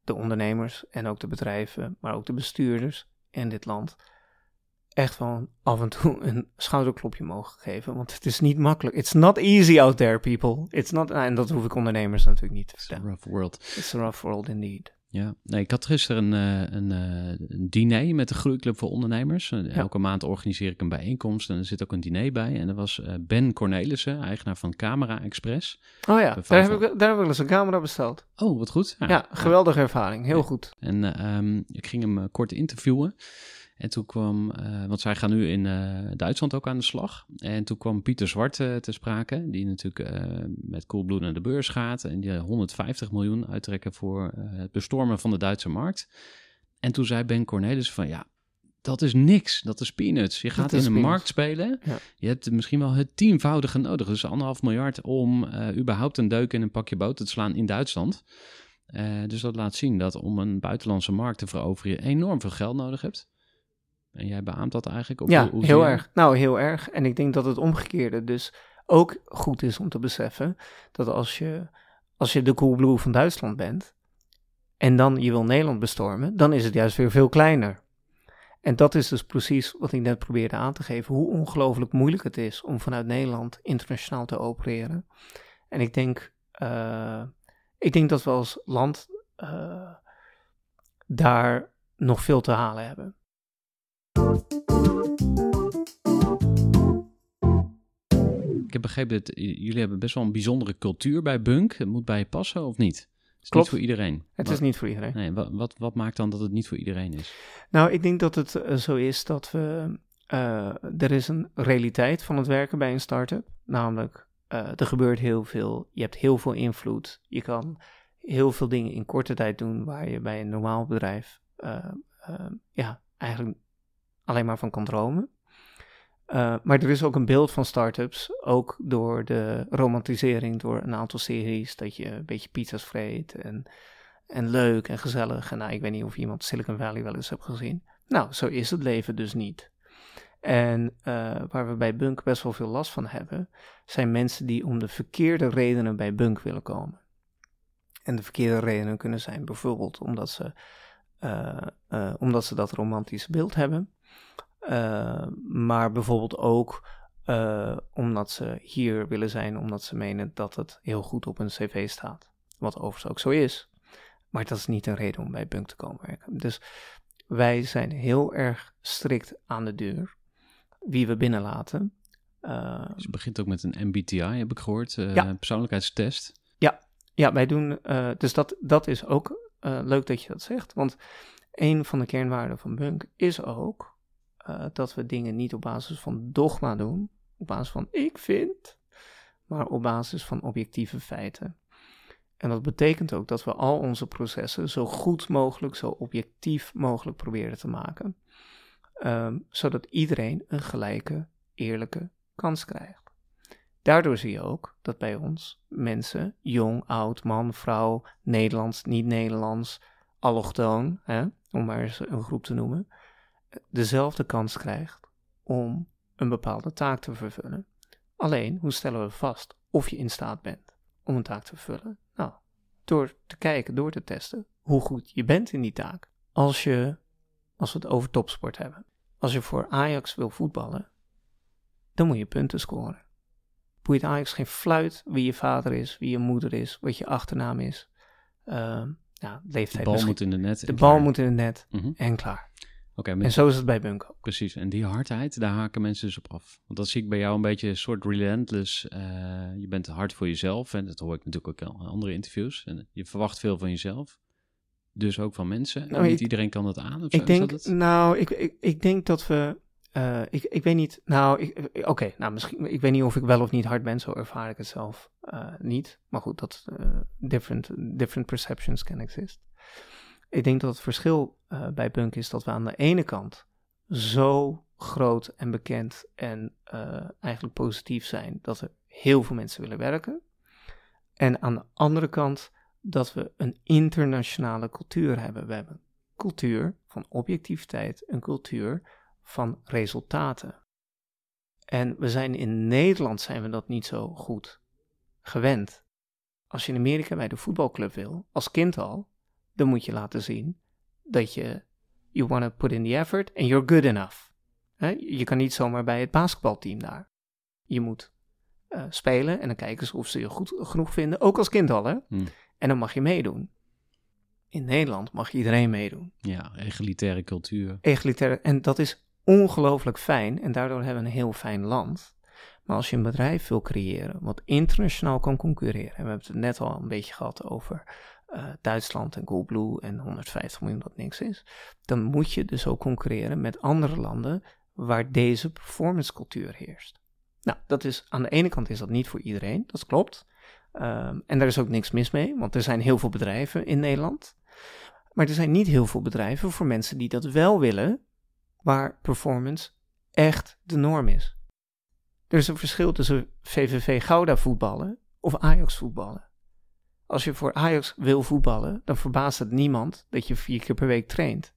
[SPEAKER 3] de ondernemers en ook de bedrijven, maar ook de bestuurders in dit land echt wel af en toe een schouderklopje mogen geven. Want het is niet makkelijk. It's not easy out there, people. It's not, nou, en dat hoef ik ondernemers natuurlijk niet te
[SPEAKER 1] It's a
[SPEAKER 3] vertellen.
[SPEAKER 1] rough world.
[SPEAKER 3] It's a rough world indeed.
[SPEAKER 1] Ja, nee, ik had gisteren een, eh, een, eh, een diner met de Groeiclub voor Ondernemers. Elke maand organiseer ik een bijeenkomst en er zit ook een diner bij. En er was eh, Ben Cornelissen, eigenaar van Camera Express.
[SPEAKER 3] Oh ja, daar heb, ik, daar heb ik wel eens een camera besteld.
[SPEAKER 1] Oh, wat goed.
[SPEAKER 3] Ja, geweldige ervaring. Heel
[SPEAKER 1] Ja.
[SPEAKER 3] goed.
[SPEAKER 1] En eh, ehm, ik ging hem kort interviewen. En toen kwam, eh, want zij gaan nu in eh, Duitsland ook aan de slag. En toen kwam Pieter Zwart eh, te sprake, die natuurlijk met Coolblue naar de beurs gaat. En die 150 miljoen uittrekken voor het bestormen van de Duitse markt. En toen zei Ben Cornelis van ja, dat is niks. Dat is peanuts. Je gaat in een
[SPEAKER 3] peanuts.
[SPEAKER 1] markt spelen.
[SPEAKER 3] Ja.
[SPEAKER 1] Je hebt misschien wel het tienvoudige nodig. Dus anderhalf miljard om überhaupt een deuk in een pakje boter te slaan in Duitsland. Dus dat laat zien dat om een buitenlandse markt te veroveren je enorm veel geld nodig hebt. En jij beaamt dat eigenlijk? Of
[SPEAKER 3] ja,
[SPEAKER 1] hoe-
[SPEAKER 3] heel
[SPEAKER 1] je
[SPEAKER 3] erg. Nou, heel erg. En ik denk dat het omgekeerde dus ook goed is om te beseffen dat als je, als je de Coolblue van Duitsland bent en dan je wil Nederland bestormen, dan is het juist weer veel kleiner. En dat is dus precies wat ik net probeerde aan te geven, hoe ongelooflijk moeilijk het is om vanuit Nederland internationaal te opereren. En ik denk, eh, ik denk dat we als land eh, daar nog veel te halen hebben.
[SPEAKER 1] Heb begrepen dat jullie hebben best wel een bijzondere cultuur bij Bunk. Het moet bij je passen of niet? Het is
[SPEAKER 3] Klopt.
[SPEAKER 1] niet voor iedereen.
[SPEAKER 3] Het is niet voor iedereen.
[SPEAKER 1] Nee, wat, wat, wat maakt dan dat het niet voor iedereen is?
[SPEAKER 3] Nou, ik denk dat het eh, zo is dat we. eh, er is een realiteit van het werken bij een start-up. Namelijk, eh, er gebeurt heel veel. Je hebt heel veel invloed. Je kan heel veel dingen in korte tijd doen waar je bij een normaal bedrijf. ja, eigenlijk alleen maar van kan dromen. Eh, maar er is ook een beeld van start-ups, ook door de romantisering, door een aantal series, dat je een beetje pizza's vreet en, en leuk en gezellig. En nou, ik weet niet of iemand Silicon Valley wel eens hebt gezien. Nou, zo is het leven dus niet. En eh, waar we bij Bunk best wel veel last van hebben, zijn mensen die om de verkeerde redenen bij Bunk willen komen. En de verkeerde redenen kunnen zijn bijvoorbeeld omdat ze, eh, omdat ze dat romantische beeld hebben. Eh, maar bijvoorbeeld ook eh, omdat ze hier willen zijn, omdat ze menen dat het heel goed op hun cv staat. Wat overigens ook zo is. Maar dat is niet een reden om bij Bunk te komen werken. Dus wij zijn heel erg strikt aan de deur. Wie we binnenlaten. Eh,
[SPEAKER 1] Dus het begint ook met een MBTI, heb ik gehoord. eh,
[SPEAKER 3] Ja.
[SPEAKER 1] Persoonlijkheidstest.
[SPEAKER 3] Ja, wij doen. dus dat, dat is ook leuk dat je dat zegt. Want een van de kernwaarden van Bunk is ook eh, dat we dingen niet op basis van dogma doen. Op basis van ik vind. Maar op basis van objectieve feiten. En dat betekent ook dat we al onze processen zo goed mogelijk, zo objectief mogelijk proberen te maken. Ehm, zodat iedereen een gelijke, eerlijke kans krijgt. Daardoor zie je ook dat bij ons mensen, jong, oud, man, vrouw, Nederlands, niet-Nederlands, allochtoon, hè, om maar eens een groep te noemen, dezelfde kans krijgt om een bepaalde taak te vervullen. Alleen, hoe stellen we vast of je in staat bent om een taak te vervullen? Nou, door te kijken, door te testen hoe goed je bent in die taak. Als je, als we het over topsport hebben, als je voor Ajax wil voetballen, dan moet je punten scoren boeit Ajax geen fluit wie je vader is, wie je moeder is, wat je achternaam is. Ehm ja,
[SPEAKER 1] De
[SPEAKER 3] leeftijd
[SPEAKER 1] bal
[SPEAKER 3] misschien.
[SPEAKER 1] moet in de net.
[SPEAKER 3] de bal
[SPEAKER 1] klaar.
[SPEAKER 3] moet in het net
[SPEAKER 1] Mhm.
[SPEAKER 3] en klaar.
[SPEAKER 1] Oké,
[SPEAKER 3] En zo is het bij Bunk ook.
[SPEAKER 1] precies. En die hardheid, daar haken mensen dus op af. Want dat zie ik bij jou een beetje een soort relentless. eh, je bent hard voor jezelf. En dat hoor ik natuurlijk ook in andere interviews. En je verwacht veel van jezelf. Dus ook van mensen.
[SPEAKER 3] Nou,
[SPEAKER 1] niet
[SPEAKER 3] ik-
[SPEAKER 1] iedereen kan dat aan. Of
[SPEAKER 3] Ik denk,
[SPEAKER 1] dat
[SPEAKER 3] nou, ik, ik, ik denk dat we, eh, ik, ik weet niet, nou, ik- oké, nou misschien, ik weet niet of ik wel of niet hard ben, zo ervaar ik het zelf eh, niet. Maar goed, dat eh, different, different perceptions can exist. Ik denk dat het verschil eh, bij Bunk is dat we aan de ene kant zo groot en bekend en eh, eigenlijk positief zijn dat er heel veel mensen willen werken. En aan de andere kant dat we een internationale cultuur hebben. We hebben cultuur van objectiviteit, een cultuur van resultaten. En we zijn in Nederland zijn we dat niet zo goed gewend. Als je in Amerika bij de voetbalclub wil, als kind al, dan moet je laten zien dat je you want to put in the effort and you're good enough. Je kan niet zomaar bij het basketbalteam daar. Je moet eh, spelen en dan kijken ze of ze je goed genoeg vinden, ook als kind al hè.
[SPEAKER 1] Hmm.
[SPEAKER 3] En dan mag je meedoen. In Nederland mag iedereen meedoen.
[SPEAKER 1] Ja, egalitaire cultuur.
[SPEAKER 3] Egalitair. En dat is ongelooflijk fijn. En daardoor hebben we een heel fijn land. Maar als je een bedrijf wil creëren wat internationaal kan concurreren. En we hebben het net al een beetje gehad over eh, Duitsland en Coolblue en 150 miljoen dat niks is. Dan moet je dus ook concurreren met andere landen waar deze performance cultuur heerst. Nou, dat is, aan de ene kant is dat niet voor iedereen, dat klopt. Ehm, en daar is ook niks mis mee, want er zijn heel veel bedrijven in Nederland. Maar er zijn niet heel veel bedrijven voor mensen die dat wel willen, waar performance echt de norm is. Er is een verschil tussen VVV Gouda voetballen of Ajax voetballen. Als je voor Ajax wil voetballen, dan verbaast het niemand dat je vier keer per week traint.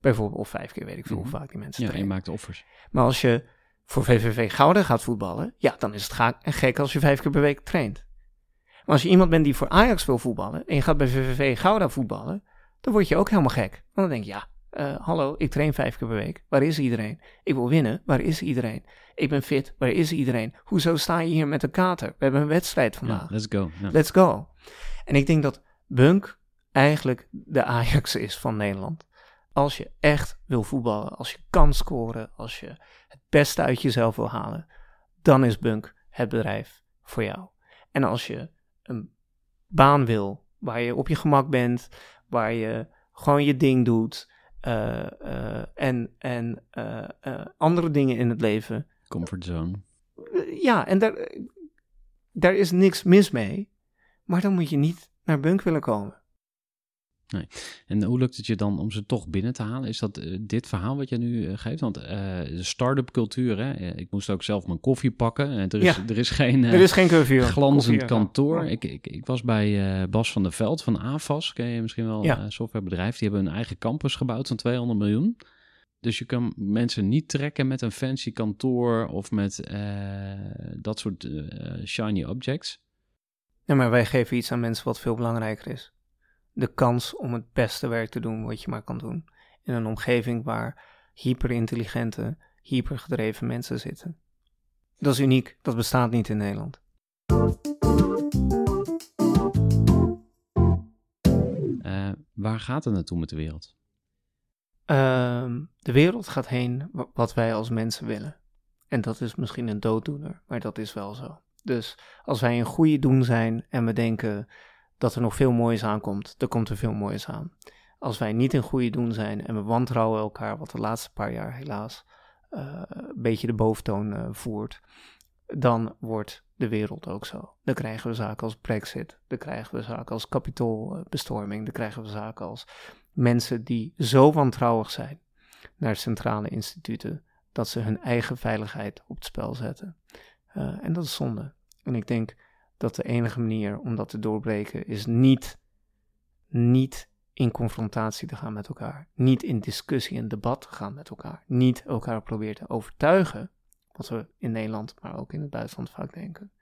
[SPEAKER 3] Bijvoorbeeld, of vijf keer, weet ik veel hoe
[SPEAKER 1] Mhm.
[SPEAKER 3] vaak die mensen
[SPEAKER 1] Ja, je
[SPEAKER 3] trainen.
[SPEAKER 1] maakt offers.
[SPEAKER 3] Maar als je voor VVV Gouda gaat voetballen, ja, dan is het ga- gek als je vijf keer per week traint. Maar als je iemand bent die voor Ajax wil voetballen en je gaat bij VVV Gouda voetballen, dan word je ook helemaal gek. Want dan denk je, ja, eh, hallo, ik train vijf keer per week. Waar is iedereen? Ik wil winnen. Waar is iedereen? Ik ben fit. Waar is iedereen? Hoezo sta je hier met een kater? We hebben een wedstrijd vandaag.
[SPEAKER 1] Ja, let's go. Ja.
[SPEAKER 3] Let's go. En ik denk dat Bunk eigenlijk de Ajax is van Nederland. Als je echt wil voetballen, als je kan scoren, als je het beste uit jezelf wil halen, dan is Bunk het bedrijf voor jou. En als je een baan wil waar je op je gemak bent, waar je gewoon je ding doet eh, eh, en, en eh, andere dingen in het leven.
[SPEAKER 1] Comfortzone.
[SPEAKER 3] Eh, ja, en daar, daar is niks mis mee, maar dan moet je niet naar Bunk willen komen.
[SPEAKER 1] En hoe lukt het je dan om ze toch binnen te halen? Is dat eh, dit verhaal wat je nu eh, geeft? Want eh, de start-up cultuur, hè? Ik moest ook zelf mijn koffie pakken. En er, is,
[SPEAKER 3] Ja.
[SPEAKER 1] er is geen
[SPEAKER 3] er is geen curfew.
[SPEAKER 1] glanzend
[SPEAKER 3] Koffie,
[SPEAKER 1] kantoor.
[SPEAKER 3] Ja.
[SPEAKER 1] Ik, ik, ik was bij Bas van der Veld van AFAS. Ken je misschien wel?
[SPEAKER 3] Ja.
[SPEAKER 1] Een softwarebedrijf. Die hebben een eigen campus gebouwd van 200 miljoen. Dus je kan mensen niet trekken met een fancy kantoor of met dat soort shiny objects.
[SPEAKER 3] Ja, maar wij geven iets aan mensen wat veel belangrijker is. De kans om het beste werk te doen wat je maar kan doen. In een omgeving waar hyperintelligente, hypergedreven mensen zitten. Dat is uniek, dat bestaat niet in Nederland.
[SPEAKER 1] Eh, waar gaat het naartoe met de wereld?
[SPEAKER 3] Ehm, de wereld gaat heen wa- wat wij als mensen willen. En dat is misschien een dooddoener, maar dat is wel zo. Dus als wij een goede doen zijn en we denken dat er nog veel moois aankomt, dan komt er veel moois aan. Als wij niet een goede doen zijn en we wantrouwen elkaar, wat de laatste paar jaar helaas eh, een beetje de boventoon eh, voert, dan wordt de wereld ook zo. Dan krijgen we zaken als Brexit, dan krijgen we zaken als kapitoolbestorming, dan krijgen we zaken als mensen die zo wantrouwig zijn naar centrale instituten dat ze hun eigen veiligheid op het spel zetten. Eh, en dat is zonde. En ik denk dat de enige manier om dat te doorbreken is niet, niet in confrontatie te gaan met elkaar, niet in discussie en debat te gaan met elkaar, niet elkaar proberen te overtuigen, wat we in Nederland, maar ook in het buitenland vaak denken,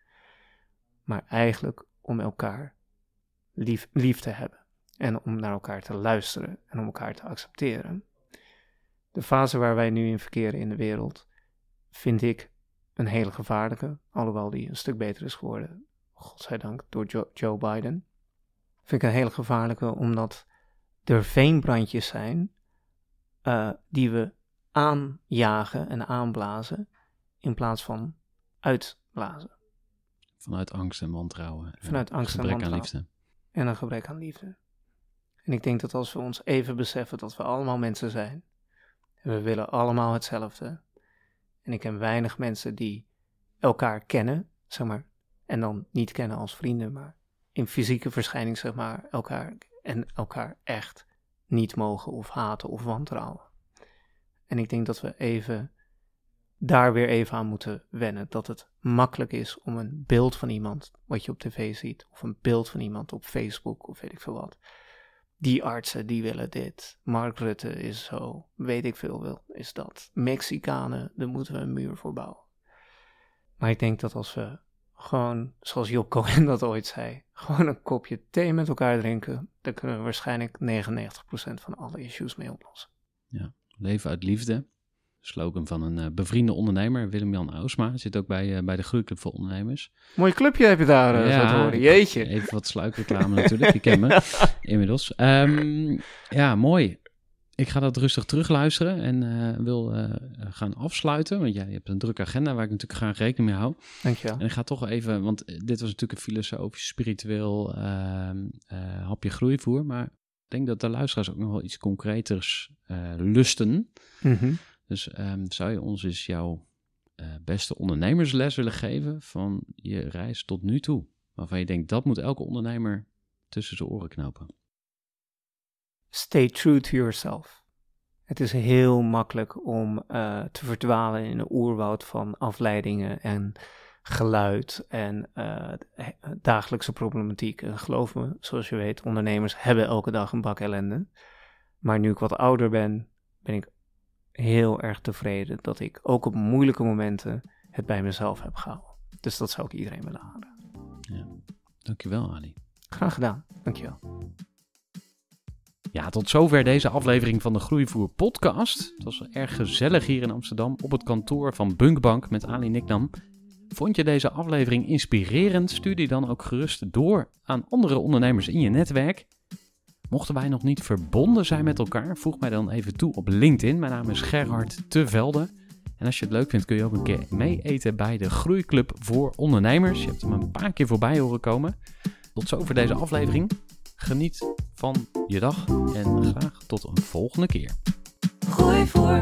[SPEAKER 3] maar eigenlijk om elkaar lief, lief te hebben en om naar elkaar te luisteren en om elkaar te accepteren. De fase waar wij nu in verkeren in de wereld vind ik een hele gevaarlijke, alhoewel die een stuk beter is geworden, godzijdank, door Jo- Joe Biden. Vind ik een hele gevaarlijke omdat er veenbrandjes zijn eh, die we aanjagen en aanblazen in plaats van uitblazen.
[SPEAKER 1] Vanuit angst en wantrouwen. en
[SPEAKER 3] Vanuit angst en
[SPEAKER 1] gebrek aan
[SPEAKER 3] wantrouwen.
[SPEAKER 1] liefde.
[SPEAKER 3] en een gebrek aan liefde. En ik denk dat als we ons even beseffen dat we allemaal mensen zijn, en we willen allemaal hetzelfde, en ik ken weinig mensen die elkaar kennen, zeg maar, en dan niet kennen als vrienden, maar in fysieke verschijning, zeg maar, elkaar en elkaar echt niet mogen of haten of wantrouwen. En ik denk dat we even daar weer even aan moeten wennen. Dat het makkelijk is om een beeld van iemand wat je op tv ziet, of een beeld van iemand op Facebook of weet ik veel wat. Die artsen die willen dit. Mark Rutte is zo. Weet ik veel wil is dat. Mexicanen, daar moeten we een muur voor bouwen. Maar ik denk dat als we gewoon, zoals Job Cohen <laughs> dat ooit zei, gewoon een kopje thee met elkaar drinken, dan kunnen we waarschijnlijk 99% van alle issues mee oplossen.
[SPEAKER 1] Leven uit liefde. Slogan van een eh, bevriende ondernemer, Willem-Jan Ausma. Zit ook bij, eh, bij de Groeiclub voor Ondernemers.
[SPEAKER 3] Mooi clubje heb je daar te horen.
[SPEAKER 1] ik-
[SPEAKER 3] Jeetje.
[SPEAKER 1] Even wat sluikreclame natuurlijk. Je kent me <laughs> inmiddels. Ehm, ja, mooi. Ik ga dat rustig terugluisteren en wil gaan afsluiten. Want jij hebt een drukke agenda waar ik natuurlijk graag rekening mee hou.
[SPEAKER 3] Dankjewel.
[SPEAKER 1] En ik ga toch even, want dit was natuurlijk een filosofisch, spiritueel ehm, eh, hapje groeivoer. Maar ik denk dat de luisteraars ook nog wel iets concreters lusten.
[SPEAKER 3] Mhm.
[SPEAKER 1] Dus ehm, zou je ons eens jouw eh, beste ondernemersles willen geven van je reis tot nu toe? Waarvan je denkt, dat moet elke ondernemer tussen zijn oren knopen.
[SPEAKER 3] Stay true to yourself. Het is heel makkelijk om eh, te verdwalen in een oerwoud van afleidingen en geluid en eh, dagelijkse problematiek. En geloof me, zoals je weet, ondernemers hebben elke dag een bak ellende. Maar nu ik wat ouder ben, ben ik heel erg tevreden dat ik ook op moeilijke momenten het bij mezelf heb gehouden. Dus dat zou ik iedereen willen aanraden.
[SPEAKER 1] Dankjewel, Ali.
[SPEAKER 3] Graag gedaan. Dankjewel.
[SPEAKER 1] Ja, tot zover deze aflevering van de Groeivoer podcast. Het was erg gezellig hier in Amsterdam op het kantoor van Bunkbank met Ali Niknam. Vond je deze aflevering inspirerend? Stuur die dan ook gerust door aan andere ondernemers in je netwerk. Mochten wij nog niet verbonden zijn met elkaar, voeg mij dan even toe op LinkedIn. Mijn naam is Gerhard Tevelde.
[SPEAKER 5] En als je het leuk vindt, kun je ook een keer mee eten bij de Groeiclub voor Ondernemers. Je hebt hem een paar keer voorbij horen komen. Tot zover deze aflevering. Geniet van je dag en graag tot een volgende keer.
[SPEAKER 2] Gooi voor.